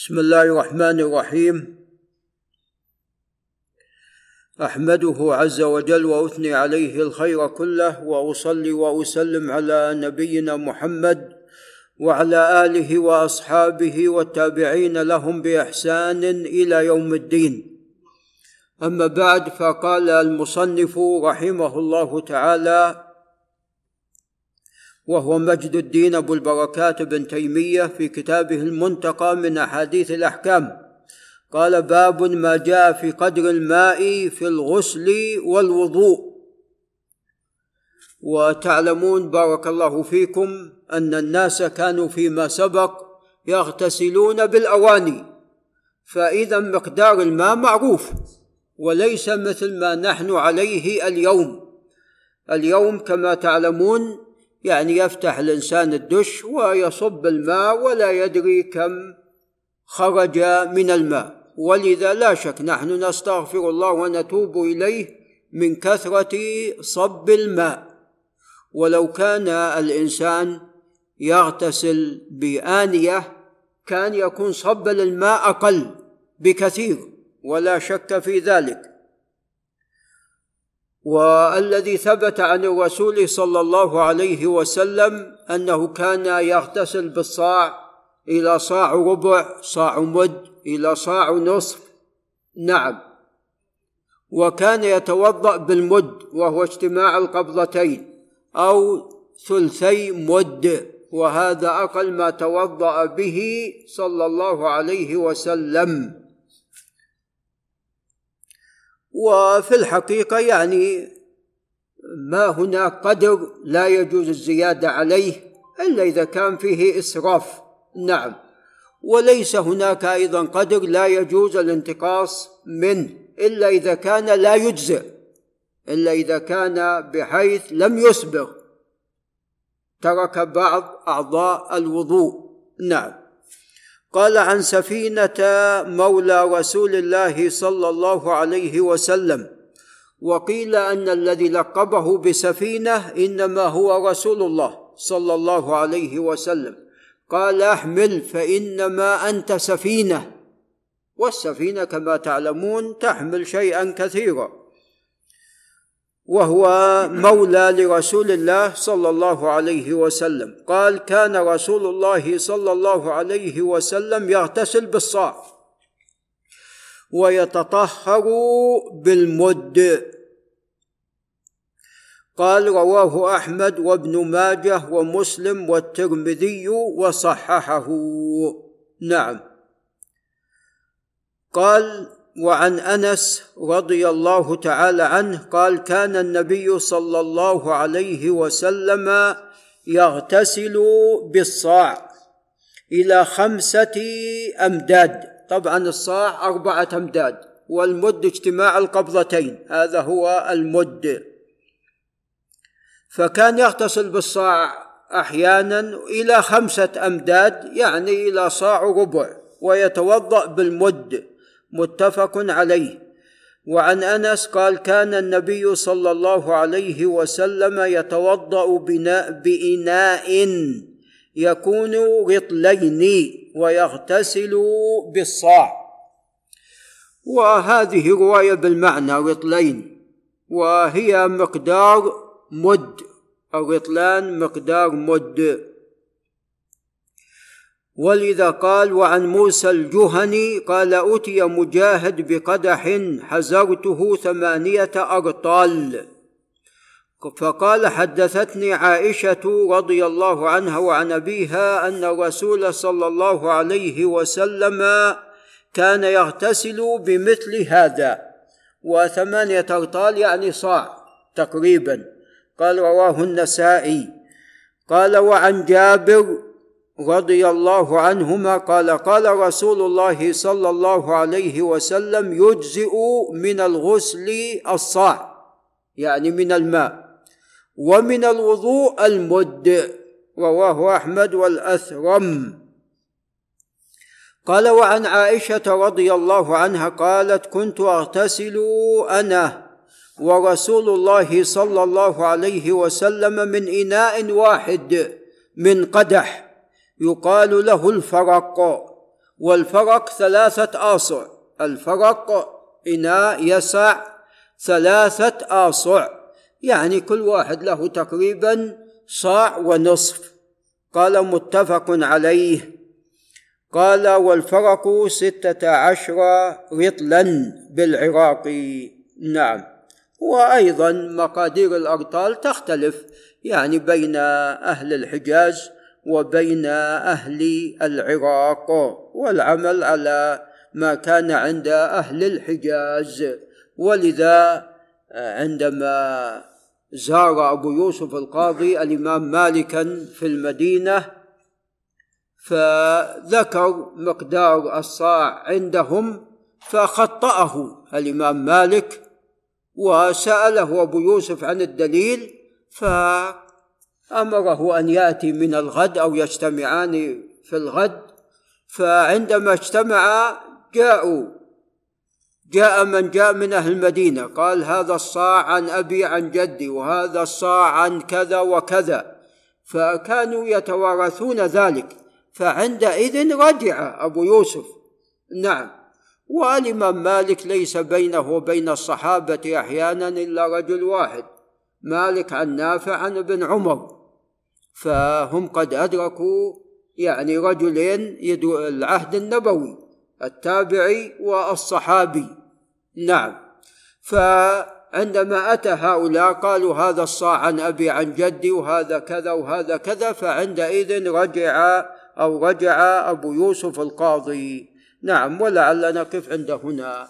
بسم الله الرحمن الرحيم. أحمده عز وجل وأثني عليه الخير كله وأصلي وأسلم على نبينا محمد وعلى آله وأصحابه والتابعين لهم بإحسان إلى يوم الدين. أما بعد فقال المصنف رحمه الله تعالى وهو مجد الدين أبو البركات بن تيمية في كتابه المنتقى من أحاديث الأحكام. قال باب ما جاء في قدر الماء في الغسل والوضوء. وتعلمون بارك الله فيكم أن الناس كانوا فيما سبق يغتسلون بالأواني فإذا مقدار الماء معروف وليس مثل ما نحن عليه اليوم. اليوم كما تعلمون يعني يفتح الإنسان الدش ويصب الماء ولا يدري كم خرج من الماء. ولذا لا شك نحن نستغفر الله ونتوب إليه من كثرة صب الماء. ولو كان الإنسان يغتسل بآنية كان يكون صب الماء أقل بكثير ولا شك في ذلك. والذي ثبت عن الرسول صلى الله عليه وسلم أنه كان يغتسل بالصاع إلى صاع ربع صاع مد إلى صاع نصف. نعم. وكان يتوضأ بالمد وهو اجتماع القبضتين أو ثلثي مد وهذا أقل ما توضأ به صلى الله عليه وسلم. وفي الحقيقة يعني ما هناك قدر لا يجوز الزيادة عليه إلا إذا كان فيه إسراف. نعم. وليس هناك أيضا قدر لا يجوز الانتقاص منه إلا إذا كان لا يجزئ إلا إذا كان بحيث لم يسبغ ترك بعض أعضاء الوضوء. نعم. قال عن سفينة مولى رسول الله صلى الله عليه وسلم وقيل أن الذي لقبه بسفينة إنما هو رسول الله صلى الله عليه وسلم. قال أحمل فإنما أنت سفينة. والسفينة كما تعلمون تحمل شيئا كثيرا. وهو مولى لرسول الله صلى الله عليه وسلم. قال كان رسول الله صلى الله عليه وسلم يغتسل بالصاع ويتطهر بالمد. قال رواه أحمد وابن ماجه ومسلم والترمذي وصححه. نعم. قال وعن أنس رضي الله تعالى عنه قال كان النبي صلى الله عليه وسلم يغتسل بالصاع إلى خمسة أمداد. طبعا الصاع أربعة أمداد والمد اجتماع القبضتين هذا هو المد. فكان يغتسل بالصاع أحيانا إلى خمسة أمداد يعني إلى صاع ربع ويتوضأ بالمد. متفق عليه. وعن أنس قال كان النبي صلى الله عليه وسلم يتوضأ بناء بإناء يكون رطلين ويغتسل بالصاع. وهذه رواية بالمعنى رطلين وهي مقدار مد الرطلان مقدار مد. ولذا قال وعن موسى الجهني قال أتي مجاهد بقدح حزرته ثمانية أرطال فقال حدثتني عائشة رضي الله عنها وعن أبيها أن الرسول صلى الله عليه وسلم كان يغتسل بمثل هذا وثمانية أرطال يعني صاع تقريبا قال رواه النسائي قال وعن جابر رضي الله عنهما قال قال رسول الله صلى الله عليه وسلم يجزئ من الغسل الصاع يعني من الماء ومن الوضوء المد رواه أحمد والأثرم. قال وعن عائشة رضي الله عنها قالت كنت أغتسل أنا ورسول الله صلى الله عليه وسلم من إناء واحد من قدح. يقال له الفرق. والفرق ثلاثة آصع. الفرق إناء يسع ثلاثة آصع. يعني كل واحد له تقريبا صاع ونصف. قال متفق عليه. قال والفرق ستة عشر رطلا بالعراق. نعم. وأيضا مقادير الأرطال تختلف. يعني بين أهل الحجاز وبين أهل العراق والعمل على ما كان عند أهل الحجاز. ولذا عندما زار أبو يوسف القاضي الإمام مالكا في المدينة فذكر مقدار الصاع عندهم فخطأه الإمام مالك وسأله أبو يوسف عن الدليل فأمره أن يأتي من الغد أو يجتمعان في الغد فعندما اجتمعا جاءوا جاء من جاء من أهل المدينة قال هذا الصاع عن أبي عن جدي وهذا الصاع عن كذا وكذا فكانوا يتوارثون ذلك فعندئذ رجع أبو يوسف. نعم. والإمام مالك ليس بينه وبين الصحابة أحيانا إلا رجل واحد مالك عن نافع عن ابن عمر. فهم قد أدركوا يعني رجلين يدعو العهد النبوي التابعي والصحابي. نعم. فعندما أتى هؤلاء قالوا هذا الصاع عن أبي عن جدي وهذا كذا وهذا كذا فعندئذ رجع أو رجع أبو يوسف القاضي. نعم ولعلنا نقف عند هنا.